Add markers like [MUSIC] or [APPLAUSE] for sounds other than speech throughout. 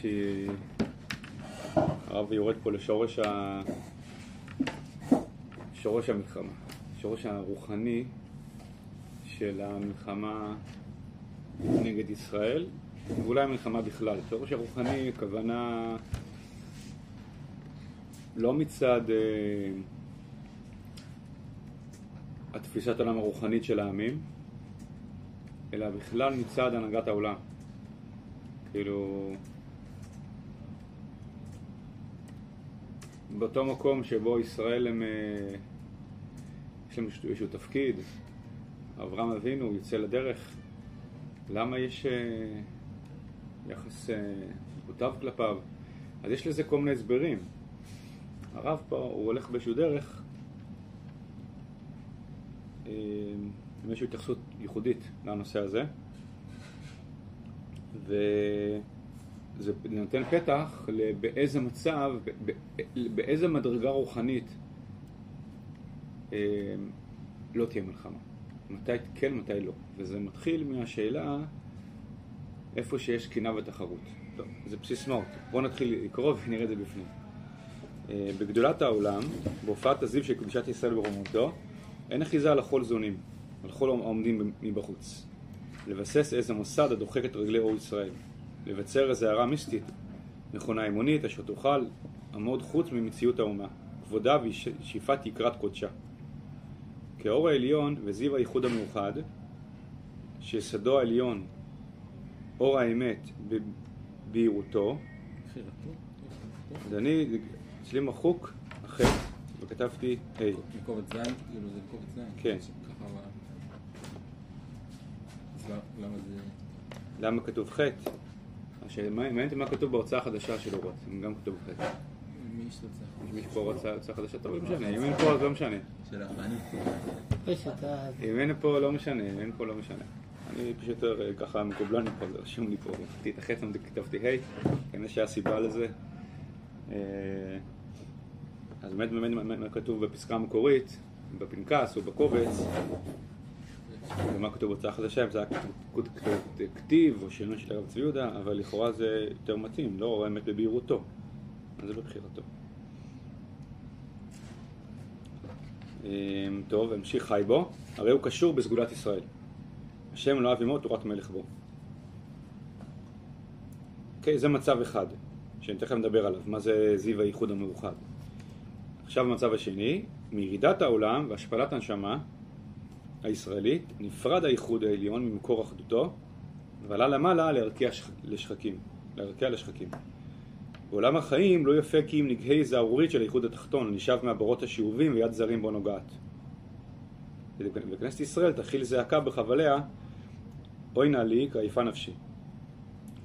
שהיא... הרב יורד פה לשורש ה... שורש המלחמה, שורש הרוחני של המלחמה נגד ישראל, ואולי המלחמה בכלל. שורש הרוחני, הכוונה לא מצד אה, התפיסת העולם הרוחנית של העמים, אלא בכלל מצד הנהגת העולם. כאילו, באותו מקום שבו ישראל הם, אה, יש להם איזשהו תפקיד, אברהם אבינו יוצא לדרך, למה יש אה, יחס מקוטב כלפיו? אז יש לזה כל מיני הסברים. הרב פה, הוא הולך באיזשהו דרך עם איזושהי התייחסות ייחודית לנושא הזה, וזה נותן פתח באיזה מצב, באיזה מדרגה רוחנית לא תהיה מלחמה. מתי כן, מתי לא. וזה מתחיל מהשאלה איפה שיש קינה ותחרות. טוב, זה בסיס מהות. בואו נתחיל לקרוא ונראה את זה בפנים. בגדולת העולם, בהופעת הזיו של קדושת ישראל ברומותו, אין אחיזה על החול זונים. על כל העומדים מבחוץ. לבסס איזה מוסד הדוחק את רגלי אור ישראל. לבצר איזה הערה מיסטית, מכונה אמונית, אשר תוכל עמוד חוץ ממציאות האומה, כבודה ושאיפת יקרת קודשה. כאור העליון וזיו הייחוד המאוחד, שיסדו העליון, אור האמת בבהירותו, אז אני, אצלי מחוק החטא, וכתבתי ה'. מקובץ ז', כאילו זה מקובץ ז'. כן. למה כתוב חטא? מעניין אותי מה כתוב בהוצאה החדשה של אורות, אם גם כתוב חטא. מי יש לצלח? אם יש פה הוצאה חדשה, טוב, לא משנה, אם אין פה אז לא משנה. אם אין פה לא משנה, אם אין פה לא משנה. אני פשוט יותר ככה מקובלני פה, זה רשום לי פה, מחקתי את החטא, כתבתי ה', כנראה שהיה סיבה לזה. אז באמת באמת מה כתוב בפסקה המקורית, בפנקס או בקובץ, ומה כתוב בהוצאה חדשה, אם זה היה כתיב או שינוי של הרב צבי יהודה, אבל לכאורה זה יותר מתאים, לא האמת בבהירותו, אז זה בבחירתו. טוב, המשיך חי בו, הרי הוא קשור בסגולת ישראל. השם לא אב עמו תורת מלך בו. אוקיי, זה מצב אחד, שאני תכף נדבר עליו, מה זה זיו הייחוד המאוחד. עכשיו המצב השני, מירידת העולם והשפלת הנשמה הישראלית, נפרד הייחוד העליון ממקור אחדותו ועלה למעלה להרקיע לשחקים, להרקיע לשחקים. בעולם החיים לא יפה כי אם נגהי זערורית של הייחוד התחתון, נשאב מהבורות השאובים ויד זרים בו נוגעת. וכנסת ישראל תכיל זעקה בחבליה, אוי נא לי, כעייפה נפשי.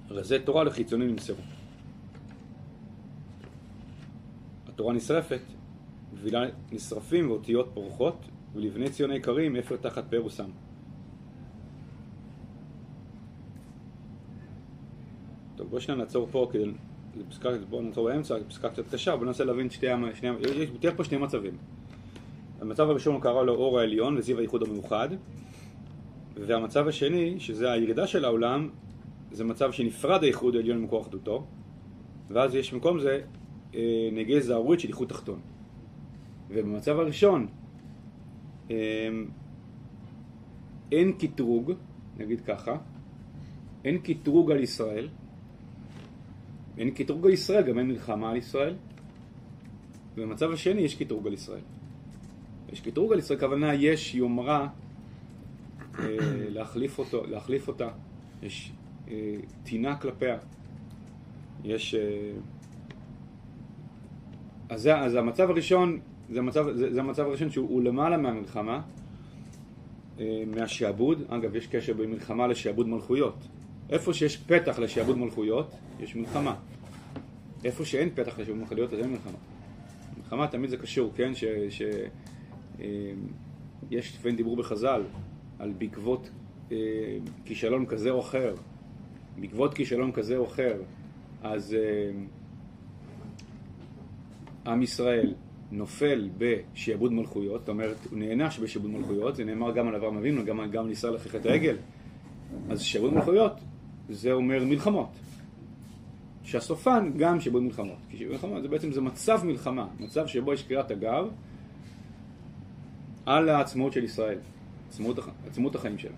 זה תורה לחיצוני נמסרו. התורה נשרפת, גבילה נשרפים ואותיות פורחות, ולבני ציון היקרים אפר תחת שם. טוב, בואו שניה נעצור פה כדי... פסקה, בואו נעצור באמצע, פסקה קצת קשה, בואו ננסה להבין שתי... שני, יש פה שני מצבים. המצב הראשון הוא קרא לו אור העליון וזיו הייחוד המאוחד, והמצב השני, שזה הירידה של העולם, זה מצב שנפרד הייחוד העליון ממקור אחדותו, ואז יש במקום זה אה, נגי זערורית של ייחוד תחתון. ובמצב הראשון, אין קטרוג, נגיד ככה, אין קטרוג על ישראל, אין קטרוג על ישראל, גם אין מלחמה על ישראל, ובמצב השני יש קטרוג על ישראל. יש קטרוג על ישראל, כוונה יש יומרה אה, [COUGHS] להחליף, אותו, להחליף אותה, יש אה, טינה כלפיה, יש... אה, אז, אז המצב הראשון זה המצב, זה, זה המצב הראשון שהוא למעלה מהמלחמה, אה, מהשעבוד. אגב, יש קשר בין מלחמה לשעבוד מלכויות. איפה שיש פתח לשעבוד מלכויות, יש מלחמה. איפה שאין פתח לשעבוד מלכויות, אז אין מלחמה. מלחמה תמיד זה קשור, כן? ש... ש אה, יש לפעמים דיברו בחז"ל על בעקבות אה, כישלון כזה או אחר, בעקבות כישלון כזה או אחר, אז עם ישראל נופל בשעבוד מלכויות, זאת אומרת, הוא נענש בשעבוד מלכויות, זה נאמר גם על אברהם אבינו, גם, גם על ישראל לחכת העגל, אז שעבוד מלכויות זה אומר מלחמות. שהסופן גם שעבוד מלחמות. כי שעבוד מלחמות זה בעצם זה מצב מלחמה, מצב שבו יש קריאת תגר על העצמאות של ישראל, עצמאות, עצמאות החיים שלה.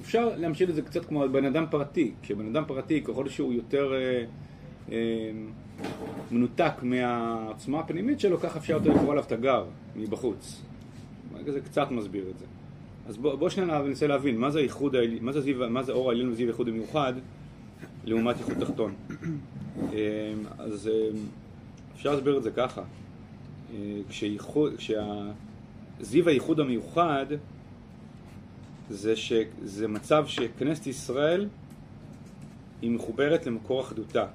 אפשר להמשיל את זה קצת כמו בן אדם פרטי. כשבן אדם פרטי, ככל שהוא יותר אה, מנותק מהעוצמה הפנימית שלו, ככה אפשר יותר לקרוא עליו תגר מבחוץ. זה קצת מסביר את זה. אז בוא, בוא שנייה ננסה להבין, מה זה העלי- מה זה, זיו, מה זה אור העליון וזיו הייחוד המיוחד לעומת ייחוד תחתון. אה, אז אה, אפשר להסביר את זה ככה. כשייחוד, כשזיו הייחוד המיוחד זה שזה מצב שכנסת ישראל היא מחוברת למקור אחדותה.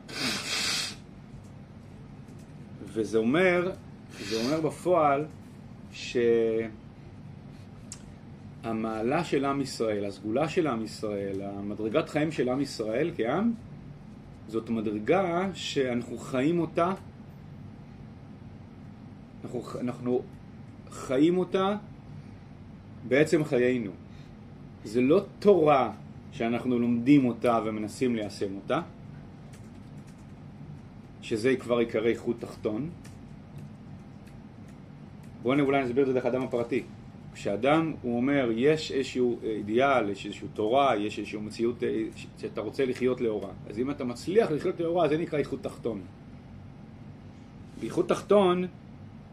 וזה אומר, זה אומר בפועל שהמעלה של עם ישראל, הסגולה של עם ישראל, המדרגת חיים של עם ישראל כעם, זאת מדרגה שאנחנו חיים אותה, אנחנו, אנחנו חיים אותה בעצם חיינו. זה לא תורה שאנחנו לומדים אותה ומנסים ליישם אותה, שזה כבר עיקרי איכות תחתון. בואו אולי נסביר את זה דרך האדם הפרטי. כשאדם, הוא אומר, יש איזשהו אידיאל, יש איזושהי תורה, יש איזושהי מציאות אה, שאתה רוצה לחיות לאורה. אז אם אתה מצליח לחיות לאורה, זה נקרא איכות תחתון. באיכות תחתון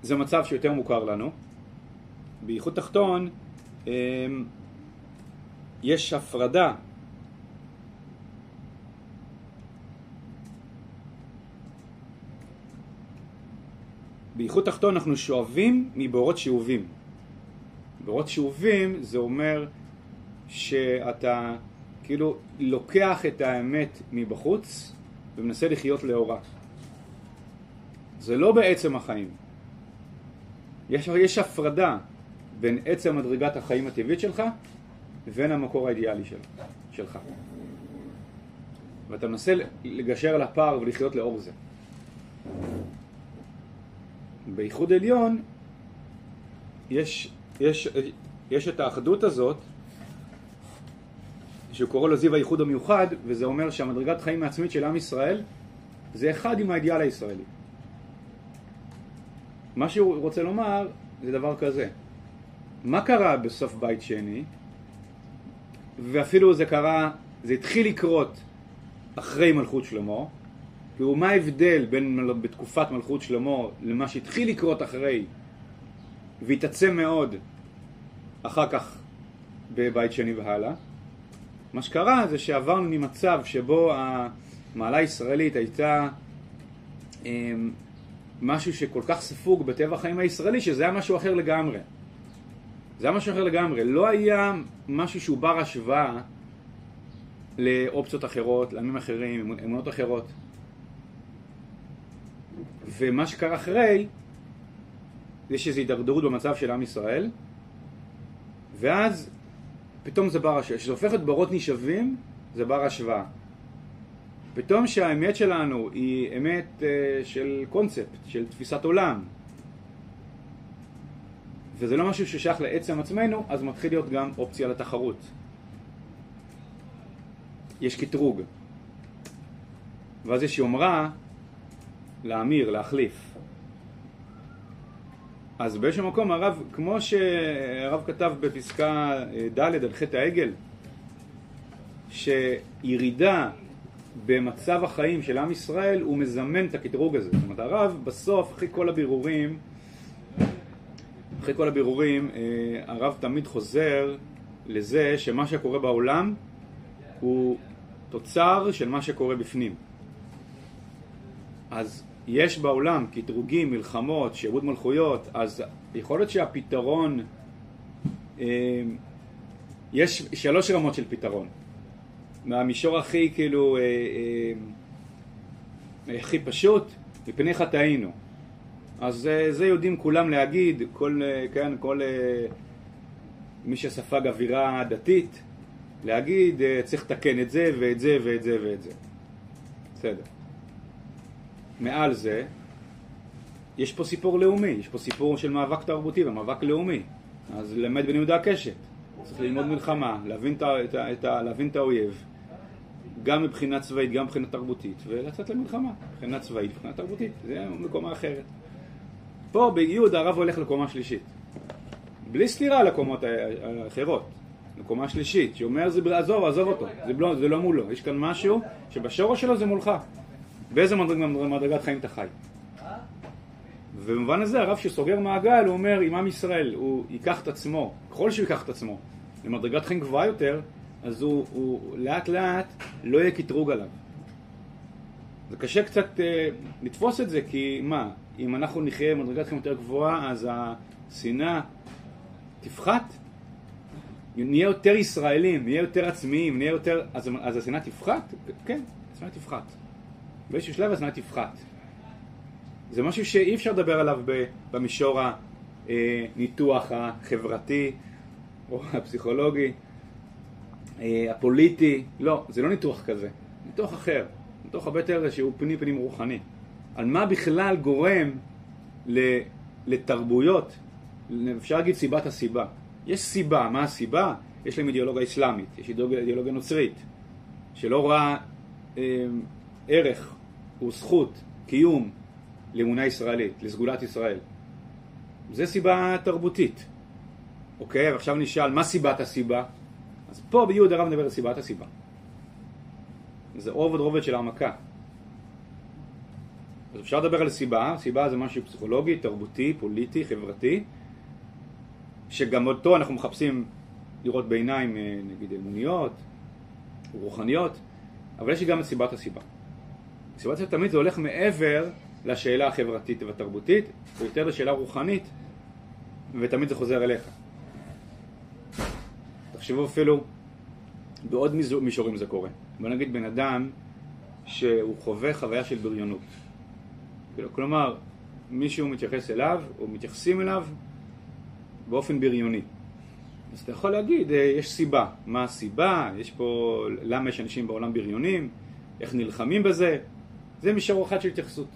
זה מצב שיותר מוכר לנו. באיכות תחתון אמ, יש הפרדה באיכות תחתון אנחנו שואבים מבארות שאובים. בארות שאובים זה אומר שאתה כאילו לוקח את האמת מבחוץ ומנסה לחיות לאורה. זה לא בעצם החיים. יש, יש הפרדה בין עצם מדרגת החיים הטבעית שלך לבין המקור האידיאלי של, שלך. ואתה מנסה לגשר על הפער ולחיות לאור זה. בייחוד עליון יש, יש, יש את האחדות הזאת שהוא קורא לו זיו הייחוד המיוחד וזה אומר שהמדרגת חיים העצמית של עם ישראל זה אחד עם האידיאל הישראלי. מה שהוא רוצה לומר זה דבר כזה. מה קרה בסוף בית שני? ואפילו זה קרה, זה התחיל לקרות אחרי מלכות שלמה כאילו מה ההבדל בין בתקופת מלכות שלמה למה שהתחיל לקרות אחרי והתעצם מאוד אחר כך בבית שני והלאה? מה שקרה זה שעברנו ממצב שבו המעלה הישראלית הייתה אמ, משהו שכל כך ספוג בטבע החיים הישראלי שזה היה משהו אחר לגמרי. זה היה משהו אחר לגמרי. לא היה משהו שהוא בר השוואה לאופציות אחרות, לעמים אחרים, אמונות אחרות ומה שקרה אחרי יש איזו הידרדרות במצב של עם ישראל ואז פתאום זה בר השוואה, כשזה הופך את ברות נשאבים זה בר השוואה. פתאום שהאמת שלנו היא אמת uh, של קונספט, של תפיסת עולם וזה לא משהו ששייך לעצם עצמנו אז מתחיל להיות גם אופציה לתחרות. יש קטרוג. ואז יש יומרה להמיר, להחליף. אז באיזשהו מקום הרב, כמו שהרב כתב בפסקה ד' על חטא העגל, שירידה במצב החיים של עם ישראל הוא מזמן את הקטרוג הזה. זאת אומרת, הרב בסוף, אחרי כל הבירורים, אחרי כל הבירורים, הרב תמיד חוזר לזה שמה שקורה בעולם הוא תוצר של מה שקורה בפנים. אז יש בעולם קטרוגים, מלחמות, שירות מלכויות, אז יכול להיות שהפתרון, אה, יש שלוש רמות של פתרון. מהמישור הכי כאילו, אה, אה, הכי פשוט, מפני חטאינו. אז זה יודעים כולם להגיד, כל, כן, כל מי שספג אווירה דתית, להגיד צריך לתקן את זה ואת זה ואת זה ואת זה. בסדר. מעל זה, יש פה סיפור לאומי, יש פה סיפור של מאבק תרבותי ומאבק לאומי. אז למד בן יהודה הקשת. צריך ללמוד מלחמה, להבין את, את, את, להבין את האויב, גם מבחינה צבאית, גם מבחינה תרבותית, ולצאת למלחמה, מבחינה צבאית, מבחינה תרבותית, זה מקומה אחרת. פה ביהוד הרב הולך לקומה שלישית, בלי סתירה לקומות האחרות, לקומה שלישית, שאומר, עזוב, עזוב אותו, זה לא, זה לא מולו, יש כאן משהו שבשורש שלו זה מולך. באיזה מדרג, מדרגת חיים אתה חי? ובמובן הזה הרב שסוגר מעגל, הוא אומר, אם עם ישראל, הוא ייקח את עצמו, ככל שהוא ייקח את עצמו למדרגת חיים גבוהה יותר, אז הוא, הוא לאט לאט לא יהיה קטרוג עליו. זה קשה קצת אה, לתפוס את זה, כי מה, אם אנחנו נחיה במדרגת חיים יותר גבוהה, אז השנאה תפחת? נהיה יותר ישראלים, נהיה יותר עצמיים, נהיה יותר... אז, אז השנאה תפחת? כן, השנאה תפחת. באיזשהו שלב השנאה תפחת. זה משהו שאי אפשר לדבר עליו במישור הניתוח החברתי או הפסיכולוגי, אה, הפוליטי, לא, זה לא ניתוח כזה, ניתוח אחר, ניתוח הרבה יותר שהוא פנים פנים רוחני. על מה בכלל גורם לתרבויות, אפשר להגיד סיבת הסיבה. יש סיבה, מה הסיבה? יש להם אידיאולוגיה אסלאמית, יש אידיאולוגיה נוצרית, שלא רואה אה, ערך וזכות, קיום, לאמונה ישראלית, לסגולת ישראל. זה סיבה תרבותית. אוקיי, ועכשיו נשאל, מה סיבת הסיבה? אז פה ביהוד הרב מדבר על סיבת הסיבה. זה רובד רובד של העמקה. אז אפשר לדבר על סיבה, סיבה זה משהו פסיכולוגי, תרבותי, פוליטי, חברתי, שגם אותו אנחנו מחפשים לראות בעיניים, אה, נגיד, אמוניות, רוחניות, אבל יש גם את סיבת הסיבה. הסיבה תמיד זה הולך מעבר לשאלה החברתית והתרבותית, ויותר לשאלה רוחנית, ותמיד זה חוזר אליך. תחשבו אפילו, בעוד מישורים זה קורה. בוא נגיד בן אדם שהוא חווה חוויה של בריונות. כאילו, כלומר, מישהו מתייחס אליו, או מתייחסים אליו, באופן בריוני. אז אתה יכול להגיד, אה, יש סיבה. מה הסיבה? יש פה, למה יש אנשים בעולם בריונים? איך נלחמים בזה? זה מישור אחד של התייחסות.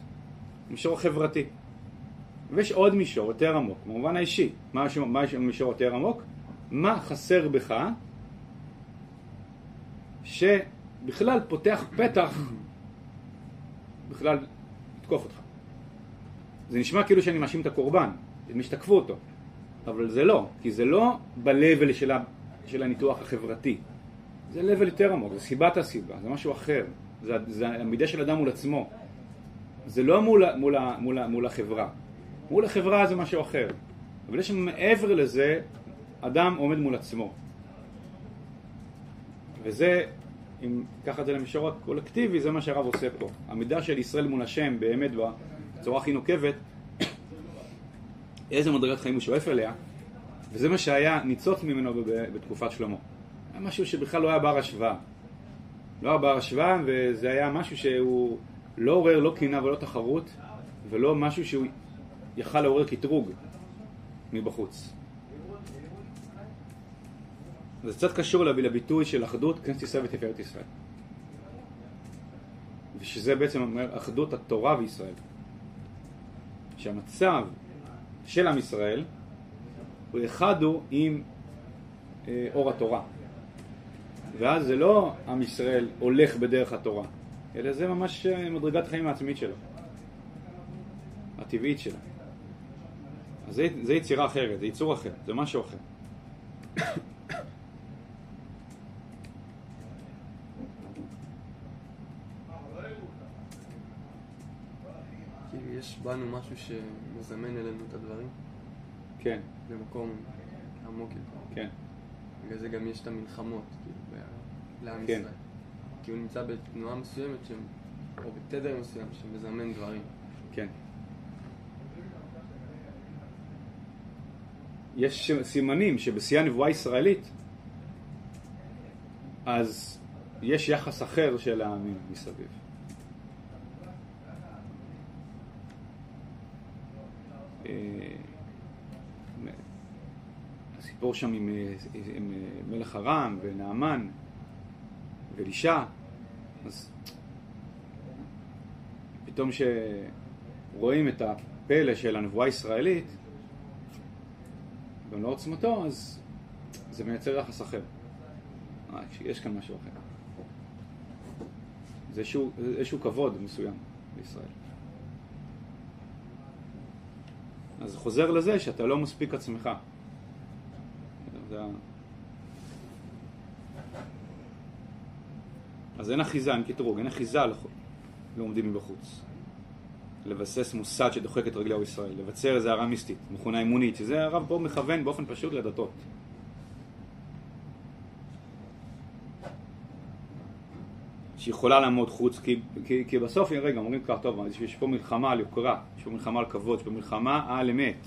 מישור חברתי. ויש עוד מישור יותר עמוק, במובן האישי. מה במישור יותר עמוק? מה חסר בך שבכלל פותח פתח בכלל לתקוף אותך. זה נשמע כאילו שאני מאשים את הקורבן, את מי אותו, אבל זה לא, כי זה לא ב-level של הניתוח החברתי. זה level יותר עמוק, זה סיבת הסיבה, זה משהו אחר. זה, זה המידה של אדם מול עצמו. זה לא מול, מול, מול, מול החברה. מול החברה זה משהו אחר. אבל יש מעבר לזה, אדם עומד מול עצמו. וזה, אם תיקח את זה למישור הקולקטיבי, זה מה שהרב עושה פה. המידה של ישראל מול השם באמת בצורה הכי נוקבת, איזה מדרגת חיים הוא שואף אליה, וזה מה שהיה ניצוץ ממנו בתקופת שלמה. היה משהו שבכלל לא היה בר השוואה. לא בר השוואה, וזה היה משהו שהוא לא עורר לא קנאה ולא תחרות, ולא משהו שהוא יכל לעורר קטרוג מבחוץ. זה קצת קשור לב- לביטוי של אחדות כנסת ישראל ותפארת ישראל. ושזה בעצם אומר אחדות התורה וישראל. שהמצב של עם ישראל הוא אחד הוא עם אה, אור התורה. ואז זה לא עם ישראל הולך בדרך התורה, אלא זה ממש אה, מדרגת החיים העצמית שלו, הטבעית שלו. אז זה, זה יצירה אחרת, זה ייצור אחר, זה משהו אחר. כאילו יש בנו משהו שמזמן אלינו את הדברים כן, במקום עמוק יותר. כן, בגלל זה גם יש את המלחמות, כאילו, לעם כן. ישראל. כי הוא נמצא בתנועה מסוימת, ש... או בתדר מסוים שמזמן דברים. כן. יש סימנים שבשיא הנבואה הישראלית, אז יש יחס אחר של העמים מסביב. אה, הסיפור שם עם, אה, עם אה, מלך ארם ונעמן ואלישע, אז פתאום שרואים את הפלא של הנבואה הישראלית במלוא עוצמתו, אז זה מייצר יחס אחר. אה, יש כאן משהו אחר. זה איזשהו, איזשהו כבוד מסוים בישראל. אז חוזר לזה שאתה לא מספיק עצמך. זה ה- אז אין אחיזה, אין קטרוג, אין אחיזה לעומדים מבחוץ. לבסס מוסד שדוחק את רגלי עם ישראל, לבצר איזה הערה מיסטית, מכונה אמונית, שזה הרב פה מכוון באופן פשוט לדתות. שיכולה לעמוד חוץ, כי, כי, כי בסוף, רגע, אומרים ככה, טוב, יש פה מלחמה על יוקרה, יש פה מלחמה על כבוד, יש פה מלחמה על אמת,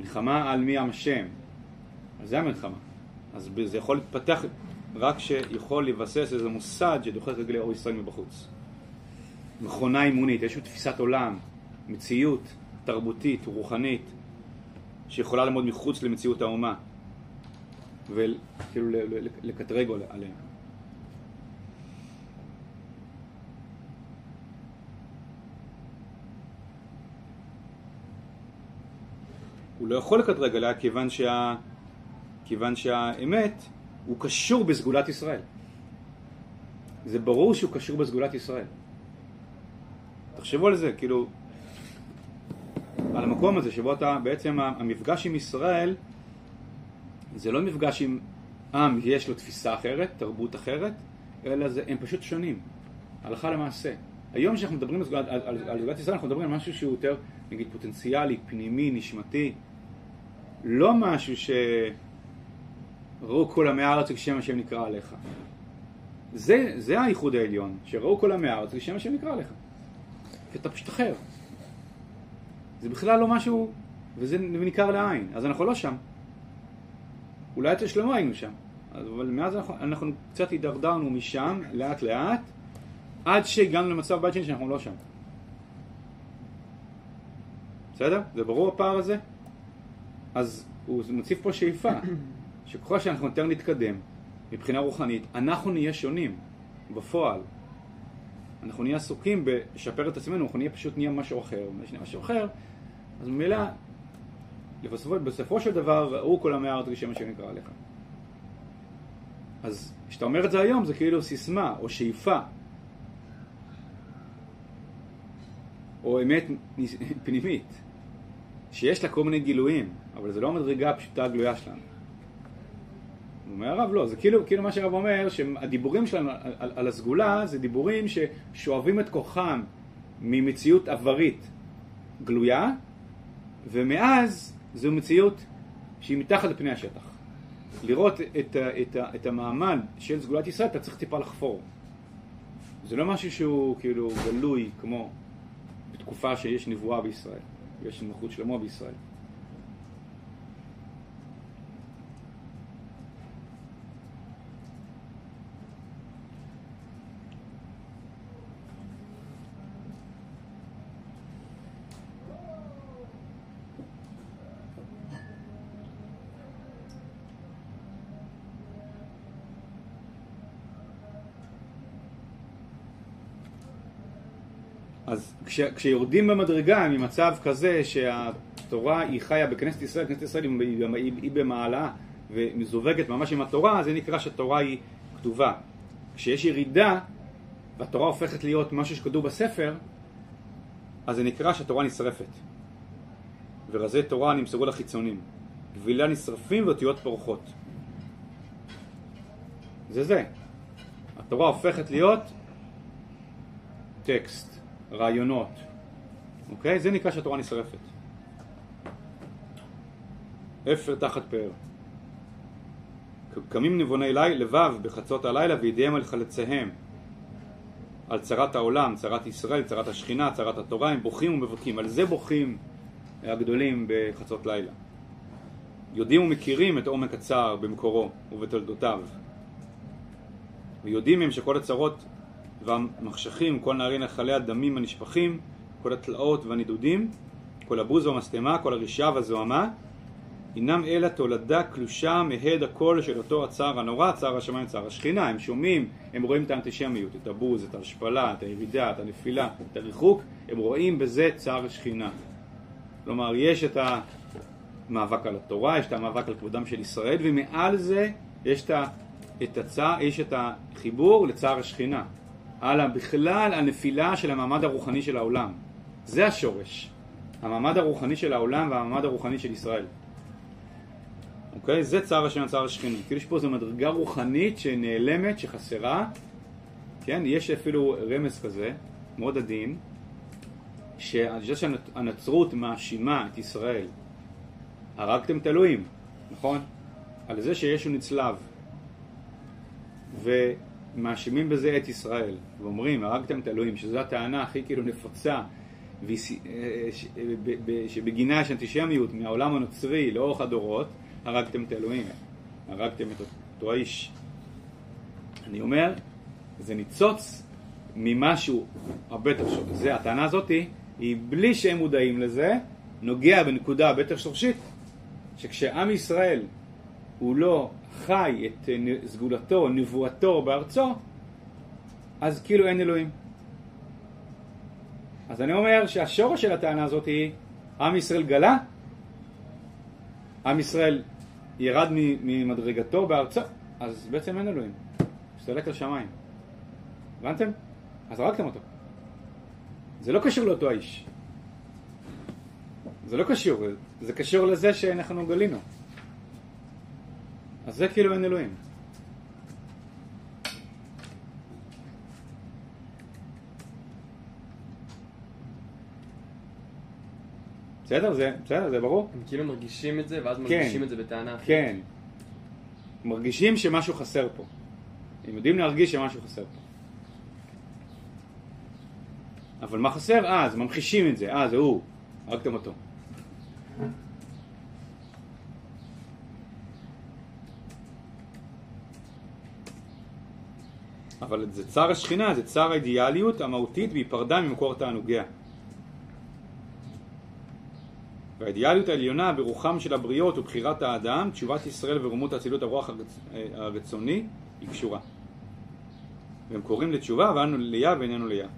מלחמה על מי עם השם, אז זה המלחמה. אז זה יכול להתפתח רק שיכול לבסס איזה מוסד שדוחק רגלי אור ישראל מבחוץ. מכונה אימונית, איזושהי תפיסת עולם, מציאות תרבותית, רוחנית, שיכולה לעמוד מחוץ למציאות האומה, וכאילו לקטרג עליה. הוא לא יכול לקטרג עליה כיוון, שה... כיוון שהאמת הוא קשור בסגולת ישראל. זה ברור שהוא קשור בסגולת ישראל. תחשבו על זה, כאילו, על המקום הזה שבו אתה, בעצם המפגש עם ישראל זה לא מפגש עם עם, יש לו תפיסה אחרת, תרבות אחרת, אלא זה, הם פשוט שונים, הלכה למעשה. היום כשאנחנו מדברים על על, על, על סגולת ישראל, אנחנו מדברים על משהו שהוא יותר, נגיד, פוטנציאלי, פנימי, נשמתי, לא משהו שראו כל עמי הארץ כשם השם נקרא עליך. זה, זה הייחוד העליון, שראו כל עמי הארץ כשם השם נקרא עליך. כי אתה פשוט אחר. זה בכלל לא משהו, וזה ניכר לעין, אז אנחנו לא שם. אולי אצל שלמה היינו שם, אבל מאז אנחנו, אנחנו קצת הידרדרנו משם, לאט לאט, עד שהגענו למצב בית שני שאנחנו לא שם. בסדר? זה ברור הפער הזה? אז הוא מוסיף פה שאיפה, שככל שאנחנו יותר נתקדם מבחינה רוחנית, אנחנו נהיה שונים בפועל. אנחנו נהיה עסוקים בלשפר את עצמנו, אנחנו נהיה פשוט נהיה משהו אחר. נהיה משהו אחר, אז ממילא, בסופו, בסופו של דבר, ראו כל עמי הארץ כשם אשר נקרא עליך. אז כשאתה אומר את זה היום, זה כאילו סיסמה או שאיפה. או אמת פנימית, שיש לה כל מיני גילויים, אבל זה לא המדרגה הפשוטה הגלויה שלנו. הוא אומר הרב, לא, זה כאילו, כאילו מה שהרב אומר, שהדיבורים שלנו על, על, על הסגולה זה דיבורים ששואבים את כוחם ממציאות עברית גלויה, ומאז זו מציאות שהיא מתחת לפני השטח. לראות את, את, ה- את המעמד של סגולת ישראל, אתה צריך טיפה לחפור. זה לא משהו שהוא כאילו גלוי כמו בתקופה שיש נבואה בישראל, ויש מלכות שלמה בישראל. אז כש, כשיורדים במדרגה ממצב כזה שהתורה היא חיה בכנסת ישראל, כנסת ישראל היא, היא, היא, היא במעלה ומזווגת ממש עם התורה, זה נקרא שהתורה היא כתובה. כשיש ירידה והתורה הופכת להיות משהו שכתוב בספר, אז זה נקרא שהתורה נשרפת. ורזי תורה נמסרו לחיצונים. גבילה נשרפים ואותיות פורחות. זה זה. התורה הופכת להיות טקסט, רעיונות, אוקיי? זה נקרא שהתורה נשרפת. אפר תחת פאר. קמים נבוני לי, לבב בחצות הלילה וידיהם על חלציהם. על צרת העולם, צרת ישראל, צרת השכינה, צרת התורה, הם בוכים ומבכים. על זה בוכים הגדולים בחצות לילה. יודעים ומכירים את עומק הצער במקורו ובתולדותיו. ויודעים הם שכל הצרות והמחשכים, כל נערי נחלי הדמים הנשפכים, כל התלאות והנידודים, כל הבוז והמשטמה, כל הרשעה והזוהמה, הינם אלא תולדה קלושה מהד הקול של אותו הצער הנורא, צער השמיים, צער השכינה. הם שומעים, הם רואים את האנטישמיות, את הבוז, את ההשפלה, את הירידה, את הנפילה, את הריחוק, הם רואים בזה צער השכינה. כלומר, יש את המאבק על התורה, יש את המאבק על כבודם של ישראל, ומעל זה יש את הצע, יש את החיבור לצער השכינה. על בכלל הנפילה של המעמד הרוחני של העולם. זה השורש. המעמד הרוחני של העולם והמעמד הרוחני של ישראל. אוקיי? זה צער השם צער השכינה. כאילו יש פה איזו מדרגה רוחנית שנעלמת, שחסרה. כן? יש אפילו רמז כזה, מאוד עדין, שזה שהנצרות מאשימה את ישראל. הרגתם את אלוהים, נכון? על זה שישו נצלב. ומאשימים בזה את ישראל, ואומרים, הרגתם את אלוהים, שזו הטענה הכי כאילו נפוצה, אה, ב- שבגינה יש אנטישמיות מהעולם הנוצרי לאורך הדורות, הרגתם את אלוהים, הרגתם את אותו האיש. אני אומר, זה ניצוץ ממשהו הרבה יותר שורשי. זה, הטענה הזאת היא בלי שהם מודעים לזה, נוגע בנקודה הרבה יותר שורשית, שכשעם ישראל הוא לא חי את אה, סגולתו, נבואתו בארצו, אז כאילו אין אלוהים. אז אני אומר שהשורש של הטענה הזאת היא, עם ישראל גלה, עם ישראל ירד ממדרגתו בארצו, אז בעצם אין אלוהים. הסתלק לשמיים. הבנתם? אז הרגתם אותו. זה לא קשור לאותו האיש. זה לא קשור, זה קשור לזה שאנחנו גלינו. אז זה כאילו אין אלוהים. בסדר? זה, בסדר, זה ברור? הם כאילו מרגישים את זה, ואז כן. מרגישים את זה בטענה אחרת. כן. מרגישים שמשהו חסר פה. הם יודעים להרגיש שמשהו חסר פה. אבל מה חסר? אה, אז ממחישים את זה. אה, זה הוא. הרגתם אותו. אבל זה צער השכינה, זה צער האידיאליות המהותית והיא פרדה ממקור תענוגיה. והאידיאליות העליונה ברוחם של הבריות ובחירת האדם, תשובת ישראל ורומות אצילות הרוח הרצ... הרצוני, היא קשורה. והם קוראים לתשובה ואנו ליה ואיננו ליה.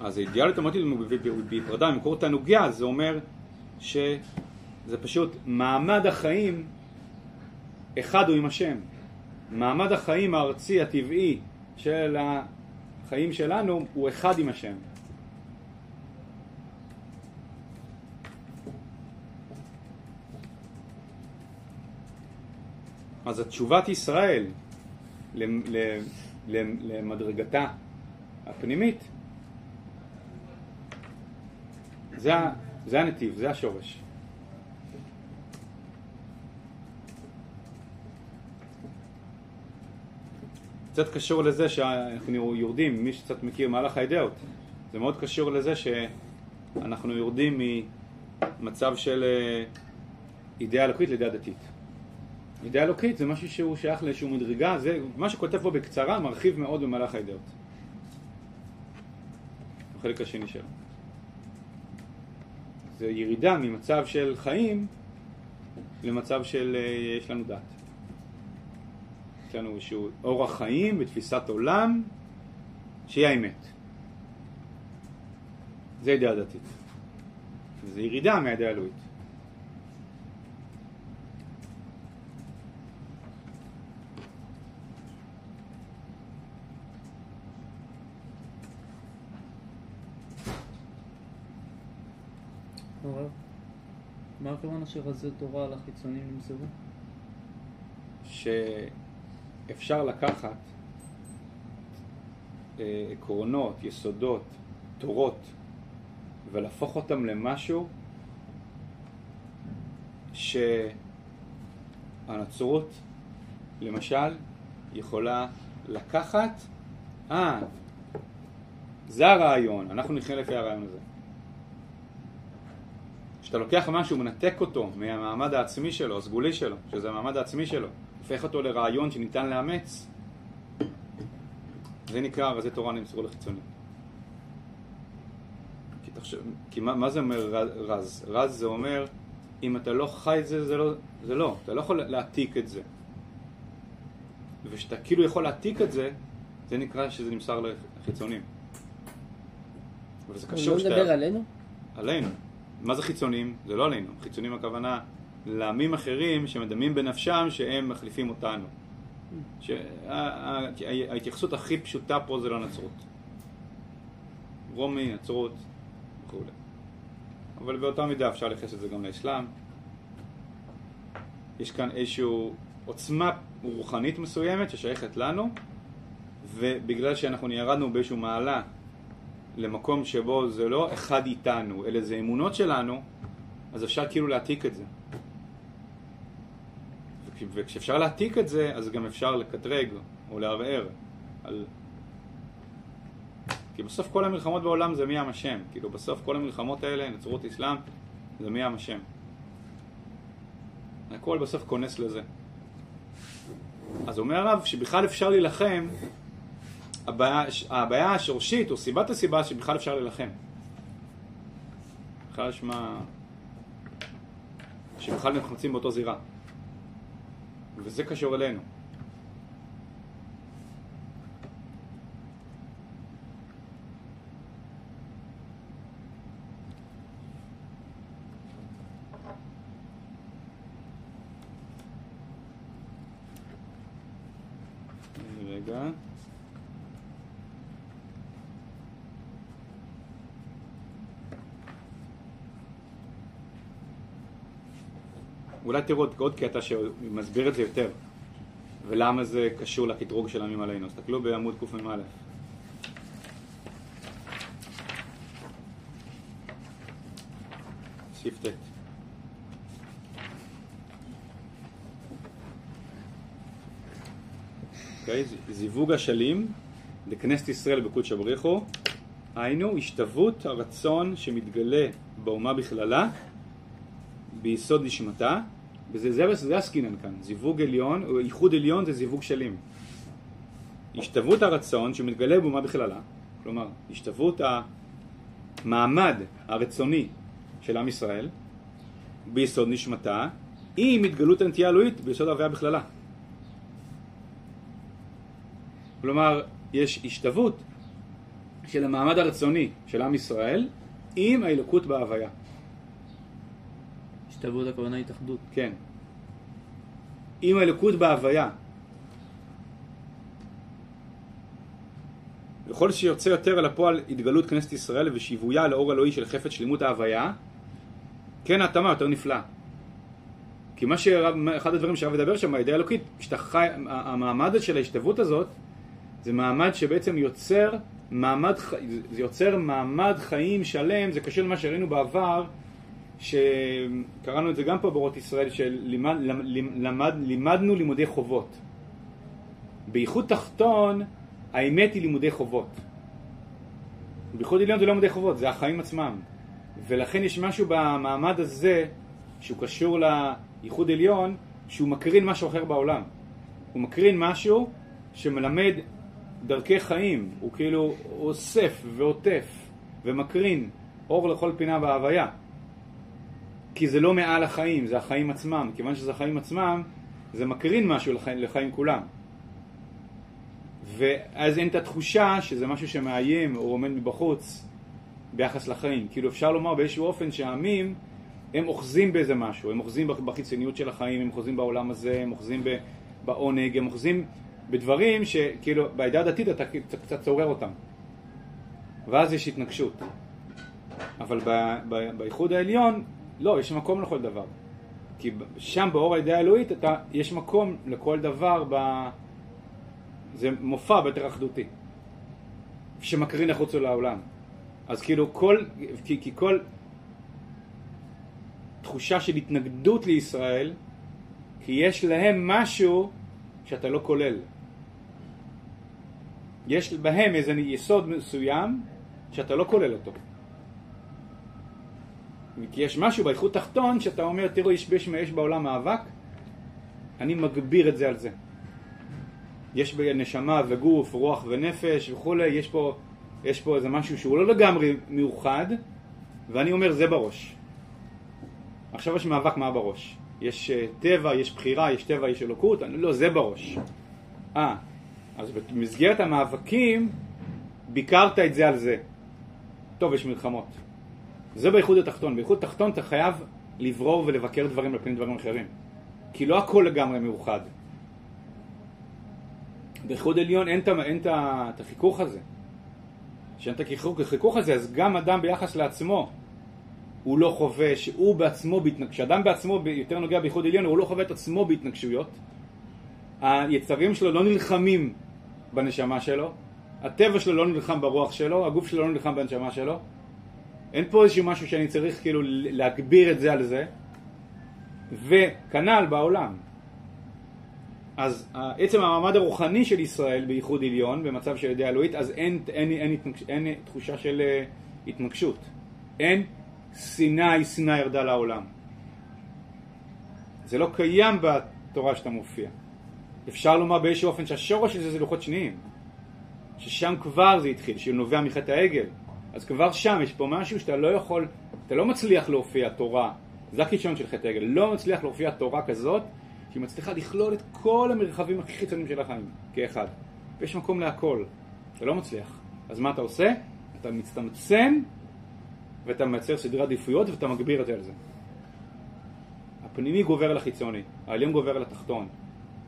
אז האידיאליות המהותית בהפרדה ממקור תענוגיה זה אומר שזה פשוט מעמד החיים אחד הוא עם השם. מעמד החיים הארצי הטבעי של החיים שלנו הוא אחד עם השם. אז התשובת ישראל למדרגתה הפנימית זה, זה הנתיב, זה השורש. קצת קשור לזה שאנחנו יורדים, מי שקצת מכיר מהלך האידאות, זה מאוד קשור לזה שאנחנו יורדים ממצב של אה, אידאה אלוקית לאידאה דתית. אידאה אלוקית זה משהו שהוא שייך לאיזשהו מדרגה, זה מה שכותב פה בקצרה מרחיב מאוד במהלך האידאות. החלק השני שלו. זה ירידה ממצב של חיים למצב של אה, יש לנו דת. יש לנו איזשהו אורח חיים ותפיסת עולם שהיא האמת. זה ידיעה דתית. זה ירידה מהידיעה האלוהית. הרב, מה הכוונה שרזי תורה על החיצונים נמסרו? שאפשר לקחת אה, עקרונות, יסודות, תורות, ולהפוך אותם למשהו שהנצרות, למשל, יכולה לקחת, אה, זה הרעיון, אנחנו נחיה לפי הרעיון הזה. כשאתה לוקח משהו, מנתק אותו מהמעמד העצמי שלו, הסגולי שלו, שזה המעמד העצמי שלו, הופך אותו לרעיון שניתן לאמץ, זה נקרא רזי תורה נמסרו לחיצונים. כי, תחשב, כי מה, מה זה אומר רז? רז זה אומר, אם אתה לא חי את זה, זה לא, זה לא. אתה לא יכול להעתיק את זה. וכשאתה כאילו יכול להעתיק את זה, זה נקרא שזה נמסר לחיצונים. אבל זה הוא קשור לא שאתה... מדבר עלינו? עלינו. מה זה חיצונים? זה לא עלינו. חיצונים הכוונה לעמים אחרים שמדמים בנפשם שהם מחליפים אותנו. שה- ה- ה- ההתייחסות הכי פשוטה פה זה לנצרות. רומי, נצרות וכו'. אבל באותה מידה אפשר לייחס את זה גם לאסלאם. יש כאן איזושהי עוצמה רוחנית מסוימת ששייכת לנו, ובגלל שאנחנו ירדנו באיזושהי מעלה למקום שבו זה לא אחד איתנו, אלא זה אמונות שלנו, אז אפשר כאילו להעתיק את זה. וכש- וכשאפשר להעתיק את זה, אז גם אפשר לקטרג או לערער על... כי בסוף כל המלחמות בעולם זה מי עם השם. כאילו בסוף כל המלחמות האלה, נצרות אסלאם, זה מי עם השם. הכל בסוף כונס לזה. אז אומר הרב שבכלל אפשר להילחם, הבעיה, הבעיה השורשית, או סיבת הסיבה, שבכלל אפשר להילחם. בכלל יש מה... שבכלל אנחנו נמצאים באותו זירה. וזה קשור אלינו. רגע. תראו עוד- קטע שמסביר את זה יותר, ולמה זה קשור לקטרוג של עמים עלינו. תסתכלו בעמוד קמ"א. ט'. אוקיי? זיווג השלים לכנסת ישראל בקודש הבריחו, היינו השתוות הרצון שמתגלה באומה בכללה ביסוד נשמתה, וזה זה, זה עסקינן כאן, זיווג עליון, או איחוד עליון זה זיווג שלים. השתוות הרצון שמתגלה באומה בכללה, כלומר, השתוות המעמד הרצוני של עם ישראל ביסוד נשמתה, עם התגלות הנטייה האלוהית ביסוד ההוויה בכללה. כלומר, יש השתוות של המעמד הרצוני של עם ישראל עם האלוקות בהוויה. השתלבות הכוונה התאחדות. כן. עם האלוקות בהוויה. ככל שיוצא יותר אל הפועל התגלות כנסת ישראל ושיוויה לאור אלוהי של חפץ שלמות ההוויה, כן ההתאמה יותר נפלאה. כי מה שרב, אחד הדברים שהרב מדבר שם, הידיעה האלוקית, שאתה חי, המעמד של ההשתוות הזאת, זה מעמד שבעצם יוצר מעמד, זה יוצר מעמד חיים שלם, זה קשור למה שראינו בעבר, שקראנו את זה גם פה באורות ישראל, שלימדנו למד, לימדנו לימודי חובות. בייחוד תחתון, האמת היא לימודי חובות. בייחוד עליון זה לא לימודי חובות, זה החיים עצמם. ולכן יש משהו במעמד הזה, שהוא קשור לייחוד עליון, שהוא מקרין משהו אחר בעולם. הוא מקרין משהו שמלמד דרכי חיים, הוא כאילו אוסף ועוטף ומקרין אור לכל פינה בהוויה. כי זה לא מעל החיים, זה החיים עצמם. כיוון שזה החיים עצמם, זה מקרין משהו לחיים, לחיים כולם. ואז אין את התחושה שזה משהו שמאיים או עומד מבחוץ ביחס לחיים. כאילו אפשר לומר באיזשהו אופן שהעמים הם אוחזים באיזה משהו, הם אוחזים בחיצוניות של החיים, הם אוחזים בעולם הזה, הם אוחזים בעונג, הם אוחזים בדברים שכאילו בעדה הדתית אתה קצת- צורר אותם. ואז יש התנגשות. אבל באיחוד העליון, לא, יש מקום לכל דבר. כי שם באור הידיעה האלוהית אתה, יש מקום לכל דבר, ב... זה מופע ביותר אחדותי, שמקרין החוצה לעולם. אז כאילו כל, כי, כי כל תחושה של התנגדות לישראל, כי יש להם משהו שאתה לא כולל. יש בהם איזה יסוד מסוים שאתה לא כולל אותו. כי יש משהו באיכות תחתון שאתה אומר, תראו, יש, יש, יש בעולם מאבק, אני מגביר את זה על זה. יש בנשמה וגוף, רוח ונפש וכולי, יש פה, יש פה איזה משהו שהוא לא לגמרי מאוחד, ואני אומר, זה בראש. עכשיו יש מאבק מה בראש. יש uh, טבע, יש בחירה, יש טבע, יש אלוקות, אני, לא, זה בראש. אה, אז במסגרת המאבקים ביקרת את זה על זה. טוב, יש מלחמות. זה באיחוד התחתון. באיחוד התחתון אתה חייב לברור ולבקר דברים על פני דברים אחרים. כי לא הכל לגמרי מאוחד. באיחוד עליון אין, אין את החיכוך הזה. כשאין את החיכוך הזה, אז גם אדם ביחס לעצמו, הוא לא חווה, שהוא בעצמו, כשאדם בעצמו יותר נוגע באיחוד עליון, הוא לא חווה את עצמו בהתנגשויות. היצרים שלו לא נלחמים בנשמה שלו, הטבע שלו לא נלחם ברוח שלו, הגוף שלו לא נלחם בנשמה שלו. אין פה איזשהו משהו שאני צריך כאילו להגביר את זה על זה. וכנ"ל בעולם. אז ה- עצם המעמד הרוחני של ישראל בייחוד עליון, במצב של ידי אלוהית, אז אין, אין, אין, התנגש, אין תחושה של אה, התנגשות. אין שנאה, שנאה ירדה לעולם. זה לא קיים בתורה שאתה מופיע. אפשר לומר באיזשהו אופן שהשורש של זה זה לוחות שניים. ששם כבר זה התחיל, שנובע מחטא העגל. אז כבר שם יש פה משהו שאתה לא יכול, אתה לא מצליח להופיע תורה, זה הכישרון של חטא העגל, לא מצליח להופיע תורה כזאת שהיא מצליחה לכלול את כל המרחבים הכי חיצוניים של החיים כאחד. ויש מקום להכל, אתה לא מצליח. אז מה אתה עושה? אתה מצטמצם ואתה מייצר סדרי עדיפויות ואתה מגביר את זה על זה. הפנימי גובר על החיצוני, העליון גובר על התחתון,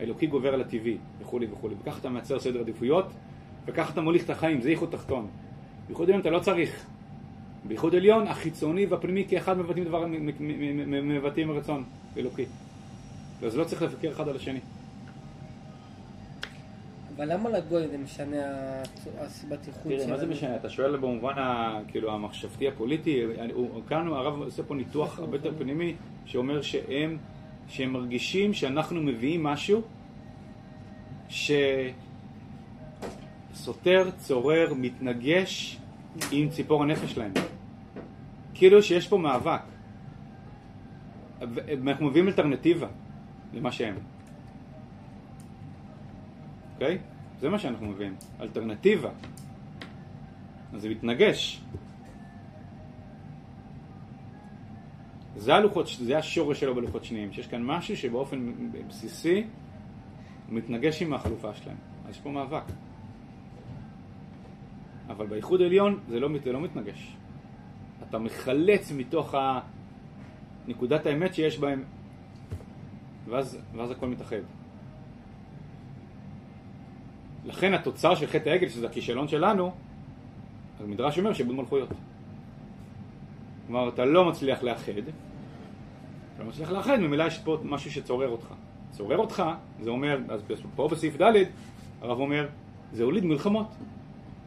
האלוקי גובר על הטבעי וכולי וכולי. וככה אתה מייצר סדר עדיפויות וככה אתה מוליך את החיים, זה ייחוד תחתון. בייחוד עליון אתה לא צריך. בייחוד עליון החיצוני והפנימי כאחד מבטאים דבר, מבטאים רצון אלוקי. אז לא צריך לבקר אחד על השני. אבל למה לגוי זה משנה הסיבת איחוד תראה, מה זה שלנו? משנה? אתה שואל במובן ה, כאילו, המחשבתי הפוליטי, הוא- כאן הרב עושה פה ניתוח הרבה יותר פנימי, שאומר שהם, שהם מרגישים שאנחנו מביאים משהו שסותר, צורר, מתנגש עם ציפור הנפש שלהם. כאילו שיש פה מאבק. אנחנו מביאים אלטרנטיבה למה שהם. אוקיי? זה מה שאנחנו מביאים, אלטרנטיבה. אז זה מתנגש. זה הלוחות, זה השורש שלו בלוחות שניים, שיש כאן משהו שבאופן בסיסי מתנגש עם החלופה שלהם. אז יש פה מאבק. אבל באיחוד עליון זה לא, זה לא מתנגש. אתה מחלץ מתוך ה... נקודת האמת שיש בהם, ואז, ואז הכל מתאחד. לכן התוצר של חטא העגל, שזה הכישלון שלנו, המדרש אומר שאיבוד מלכויות. כלומר, אתה לא מצליח לאחד, אתה לא מצליח לאחד, ממילא יש פה משהו שצורר אותך. צורר אותך, זה אומר, אז פה בסעיף ד', הרב אומר, זה הוליד מלחמות.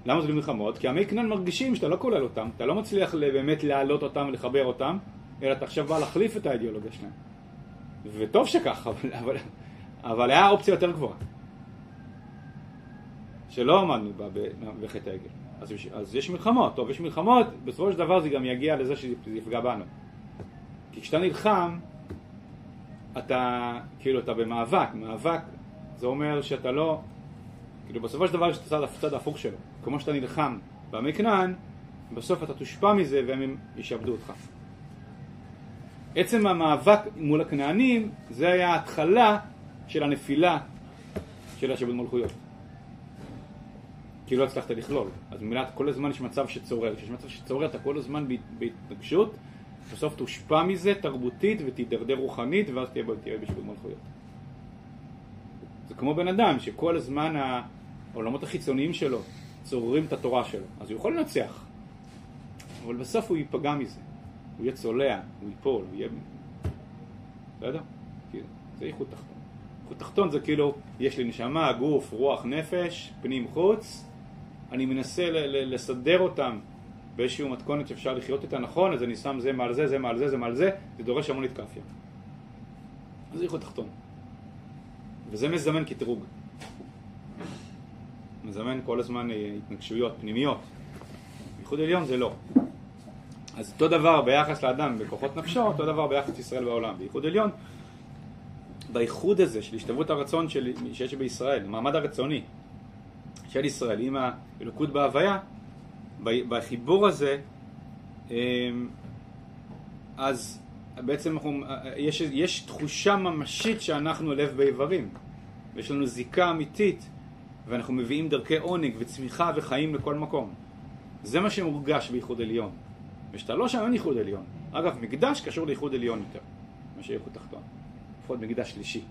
למה זה מלחמות? כי עמי כנען מרגישים שאתה לא כולל אותם, אתה לא מצליח באמת להעלות אותם ולחבר אותם, אלא אתה עכשיו בא להחליף את האידיאולוגיה שלהם. וטוב שכך, [LAUGHS] אבל, אבל, אבל היה אופציה יותר גבוהה. שלא עמדנו בה בחטא העגל. אז, אז יש מלחמות, טוב, יש מלחמות, בסופו של דבר זה גם יגיע לזה שזה יפגע בנו. כי כשאתה נלחם, אתה, כאילו, אתה במאבק, מאבק זה אומר שאתה לא, כאילו, בסופו של דבר יש את הצד ההפוך שלו. כמו שאתה נלחם בעמי כנען, בסוף אתה תושפע מזה והם ישעבדו אותך. עצם המאבק מול הכנענים, זה היה ההתחלה של הנפילה של השעבוד מלכויות. כי לא הצלחת לכלול. אז ממילא כל הזמן יש מצב שצורר. כשיש מצב שצורר אתה כל הזמן בהת- בהתנגשות, בסוף תושפע מזה תרבותית ותידרדר רוחנית, ואז תהיה תהיה בשביל מלכויות. זה כמו בן אדם שכל הזמן העולמות החיצוניים שלו צוררים את התורה שלו. אז הוא יכול לנצח, אבל בסוף הוא ייפגע מזה. הוא יהיה צולע, הוא ייפול, הוא יהיה... בסדר? כאילו, זה איכות תחתון. איכות תחתון זה כאילו, יש לי נשמה, גוף, רוח, נפש, פנים, חוץ, אני מנסה לסדר אותם באיזושהי מתכונת שאפשר לחיות איתה נכון, אז אני שם זה מעל זה, זה מעל זה, זה מעל זה, זה דורש המון התקפיה. זה איכות תחתון. וזה מזמן קטרוג. מזמן כל הזמן אה, התנגשויות פנימיות. ייחוד עליון זה לא. אז אותו דבר ביחס לאדם בכוחות נפשו, אותו דבר ביחס לישראל בעולם. בייחוד עליון, בייחוד הזה של השתוות הרצון של, שיש בישראל, המעמד הרצוני של ישראל עם האלוקות בהוויה, בחיבור הזה, אמ, אז בעצם אנחנו, יש, יש תחושה ממשית שאנחנו לב באיברים. ויש לנו זיקה אמיתית ואנחנו מביאים דרכי עונג וצמיחה וחיים לכל מקום. זה מה שמורגש בייחוד עליון. וכשאתה לא שם אין ייחוד עליון. אגב, מקדש קשור לייחוד עליון יותר, מאשר ייחוד תחתון. לפחות מקדש שלישי.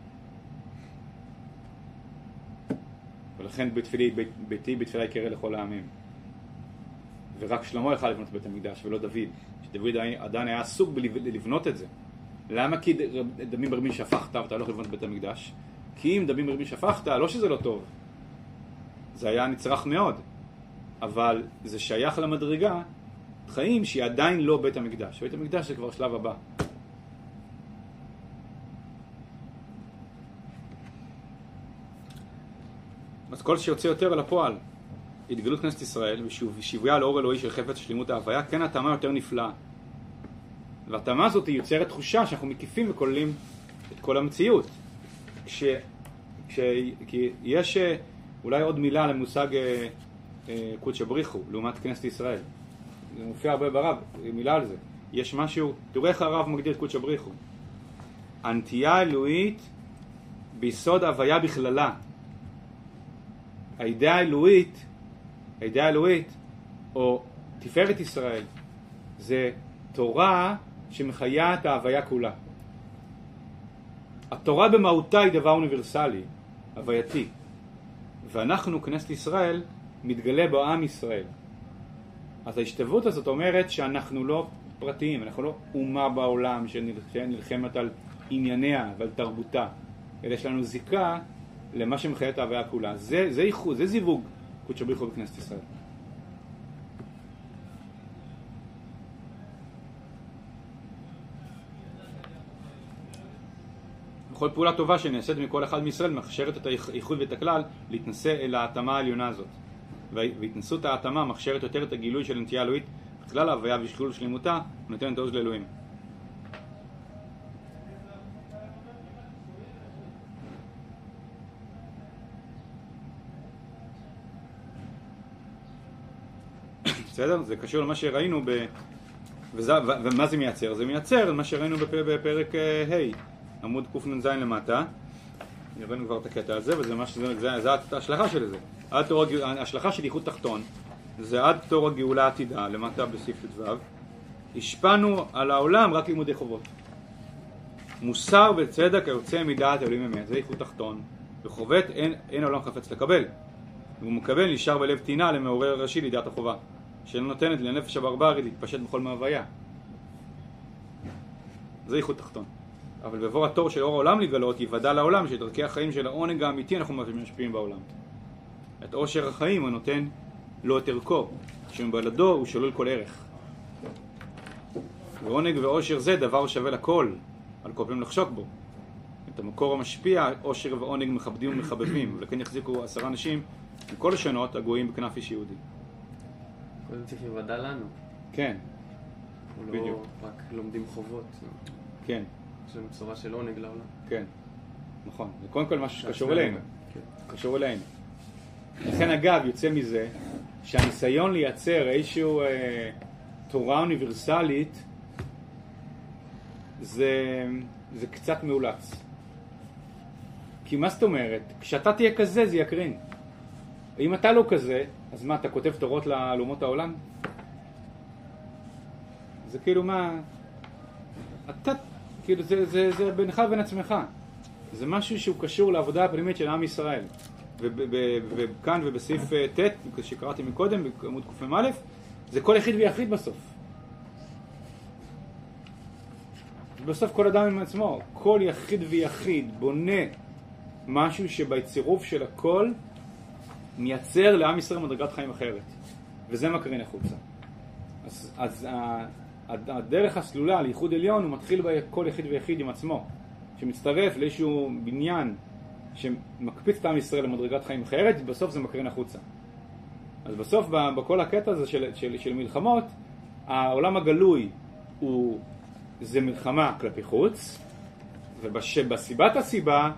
ולכן בתפילי, בית, ביתי בתפילה יקרא לכל העמים. ורק שלמה יכל לבנות בית המקדש ולא דוד. שדוד עדיין היה עסוק בלבנות את זה. למה כי דמים ברבים שפכת ואתה לא יכול לבנות בית המקדש? כי אם דמים ברבים שפכת, לא שזה לא טוב. זה היה נצרך מאוד. אבל זה שייך למדרגה חיים שהיא עדיין לא בית המקדש. בית המקדש זה כבר שלב הבא. אז כל שיוצא יותר אל הפועל, התגלות כנסת ישראל ושיוויה לאור אלוהי של חפץ שלמות ההוויה, כן התאמה יותר נפלאה. והתאמה הזאת יוצרת תחושה שאנחנו מקיפים וכוללים את כל המציאות. כש, כש, כי יש אולי עוד מילה למושג אה, אה, קודשא בריחו לעומת כנסת ישראל. זה מופיע הרבה ברב, מילה על זה. יש משהו, תראו איך הרב מגדיר קודשא בריחו. הנטייה האלוהית ביסוד הוויה בכללה. האידאה האלוהית, האידאה האלוהית, או תפארת ישראל, זה תורה שמחיה את ההוויה כולה. התורה במהותה היא דבר אוניברסלי, הווייתי. ואנחנו, כנסת ישראל, מתגלה בו עם ישראל. אז ההשתלבות הזאת אומרת שאנחנו לא פרטיים, אנחנו לא אומה בעולם שנלחמת על ענייניה ועל תרבותה, אלא יש לנו זיקה למה שמחיה את ההוויה כולה. זה, זה איחוד, זה זיווג קודשא בריחו בכנסת ישראל. בכל פעולה טובה שנעשית מכל אחד מישראל מכשרת את האיחוד ואת הכלל להתנשא אל ההתאמה העליונה הזאת. והתנסות ההתאמה מכשרת יותר את הגילוי של הנטייה אלוהית בכלל ההוויה ושכלול שלמותה ונותנת עוז לאלוהים. [COUGHS] בסדר? זה קשור למה שראינו ב... וזה. ומה זה מייצר? זה מייצר מה שראינו בפ... בפרק ה', hey, עמוד קנ"ז למטה. הבאנו כבר את הקטע הזה, וזה מה שזה, זה, זה ההשלכה של זה. ההשלכה של ייחוד תחתון זה עד תור הגאולה העתידה, למטה בסעיף ט"ו. השפענו על העולם רק לימודי חובות. מוסר וצדק היוצא מדעת אלוהים אמת, זה ייחוד תחתון. וחובט אין, אין העולם חפץ לקבל. והוא מקבל נשאר בלב טינה למעורר ראשי לידיעת החובה. שלא נותנת לנפש הברברית להתפשט בכל מהוויה. זה ייחוד תחתון. אבל בבוא התור של אור העולם לגלות, יוודע לעולם שדרכי החיים של העונג האמיתי אנחנו משפיעים בעולם. את עושר החיים הנותן לו את ערכו, שמבלדו הוא שולל כל ערך. ועונג ועושר זה דבר שווה לכל, על כל פעמים לחשוק בו. את המקור המשפיע, עושר ועונג מכבדים ומחבבים, ולכן יחזיקו עשרה אנשים מכל השונות הגויים בכנף איש יהודי. קודם צריך לוודע לנו. כן, אנחנו בדיוק. לא רק לומדים חובות. כן, יש לנו בשורה של עונג לעולם. כן, נכון. זה קודם כל משהו שקשור אלינו. כן. קשור אלינו. לכן אגב יוצא מזה שהניסיון לייצר איזושהי אה, תורה אוניברסלית זה, זה קצת מאולץ. כי מה זאת אומרת? כשאתה תהיה כזה זה יקרין. אם אתה לא כזה, אז מה, אתה כותב תורות לאומות העולם? זה כאילו מה... אתה, כאילו זה, זה, זה בינך ובין עצמך. זה משהו שהוא קשור לעבודה הפנימית של עם ישראל. וכאן ובסעיף אה, ט', שקראתי מקודם, בעמוד קמ"א, זה כל יחיד ויחיד בסוף. בסוף כל אדם עם עצמו, כל יחיד ויחיד בונה משהו שבצירוף של הכל מייצר לעם ישראל מדרגת חיים אחרת. וזה מקרין החוצה. אז, אז הדרך הסלולה לייחוד עליון הוא מתחיל בכל יחיד ויחיד עם עצמו, שמצטרף לאיזשהו בניין שמקפיץ את עם ישראל למדרגת חיים אחרת, ובסוף זה מקרין החוצה. אז בסוף בכל הקטע הזה של, של, של מלחמות, העולם הגלוי הוא, זה מלחמה כלפי חוץ, ובסיבת הסיבה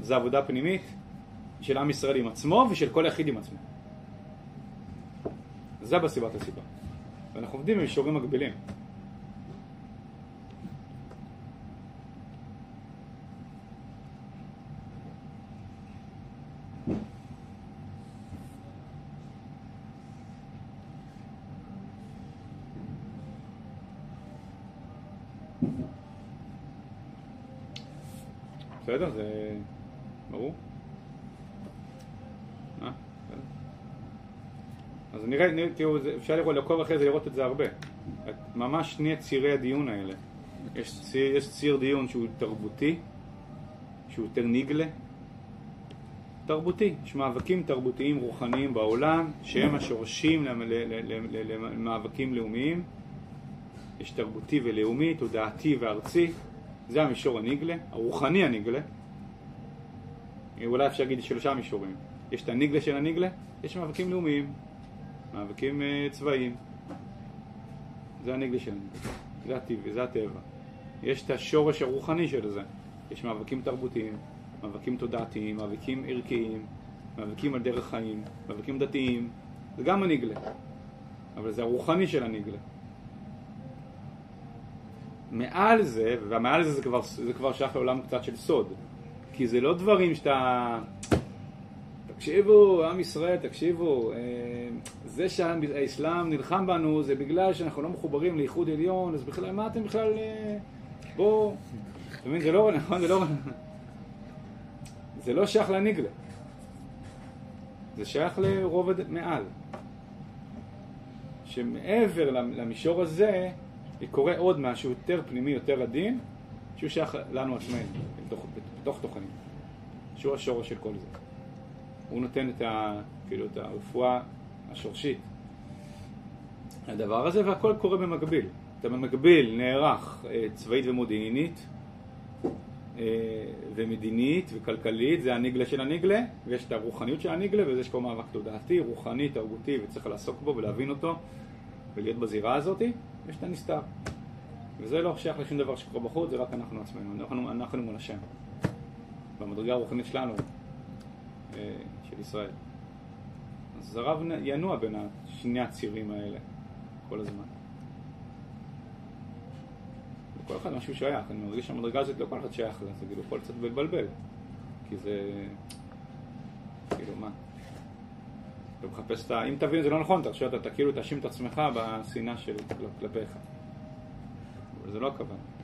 זה עבודה פנימית של עם ישראל עם עצמו ושל כל יחיד עם עצמו. זה בסיבת הסיבה. ואנחנו עובדים במישורים מקבילים. בסדר? זה ברור? אה? בסדר. אז נראה, נראה תראו, זה- אפשר לראות, לעקוב אחרי זה, לראות את זה הרבה. את- ממש שני צירי הדיון האלה. יש ציר, יש ציר דיון שהוא תרבותי, שהוא יותר ניגלה. תרבותי, יש מאבקים תרבותיים רוחניים בעולם שהם השורשים למאבקים לאומיים. יש תרבותי ולאומי, תודעתי וארצי, זה המישור הניגלה, הרוחני הניגלה. אולי אפשר להגיד שלושה מישורים. יש את הניגלה של הניגלה, יש מאבקים לאומיים, מאבקים אה, צבאיים. זה הניגלה של הניגלה, זה הטבע, זה הטבע. יש את השורש הרוחני של זה, יש מאבקים תרבותיים, מאבקים תודעתיים, מאבקים ערכיים, מאבקים על דרך חיים, מאבקים דתיים, זה גם הניגלה, אבל זה הרוחני של הניגלה. מעל זה, ומעל זה זה כבר, זה כבר שייך לעולם קצת של סוד, כי זה לא דברים שאתה... תקשיבו, עם ישראל, תקשיבו, אה, זה שהאסלאם נלחם בנו זה בגלל שאנחנו לא מחוברים לאיחוד עליון, אז בכלל, מה אתם בכלל... אה, בואו... אתה מבין, זה לא נכון, זה לא... זה לא שייך לניגלה. זה שייך לרובד מעל. שמעבר למישור הזה, קורה עוד משהו יותר פנימי, יותר עדין, שהוא שייך לנו עצמנו, בתוך, בתוך תוכנו. שהוא השורש של כל זה. הוא נותן את, ה, כאילו, את הרפואה השורשית לדבר הזה, והכל קורה במקביל. אתה במקביל נערך אה, צבאית ומודיעינית, אה, ומדינית וכלכלית, זה הניגלה של הניגלה, ויש את הרוחניות של הניגלה, וזה יש פה מאבק תודעתי, רוחני, תרבותי, וצריך לעסוק בו ולהבין אותו, ולהיות בזירה הזאת, ויש את הנסתר. וזה לא שייך לשום דבר שקורה בחוץ, זה רק אנחנו עצמנו, אנחנו, אנחנו מול השם. במדרגה הרוחנית שלנו, אה, של ישראל. אז הרב ינוע בין שני הצירים האלה כל הזמן. לכל אחד משהו שייך, אני מרגיש שהמדרגה הזאת לא כל אחד שייך לה, זה כאילו יכול קצת לבלבל, כי זה... כאילו מה? אתה מחפש את ה... אם תבין זה לא נכון, חושב, אתה, אתה כאילו תאשים את עצמך בשנאה של כלפיך. אבל זה לא הכוונה.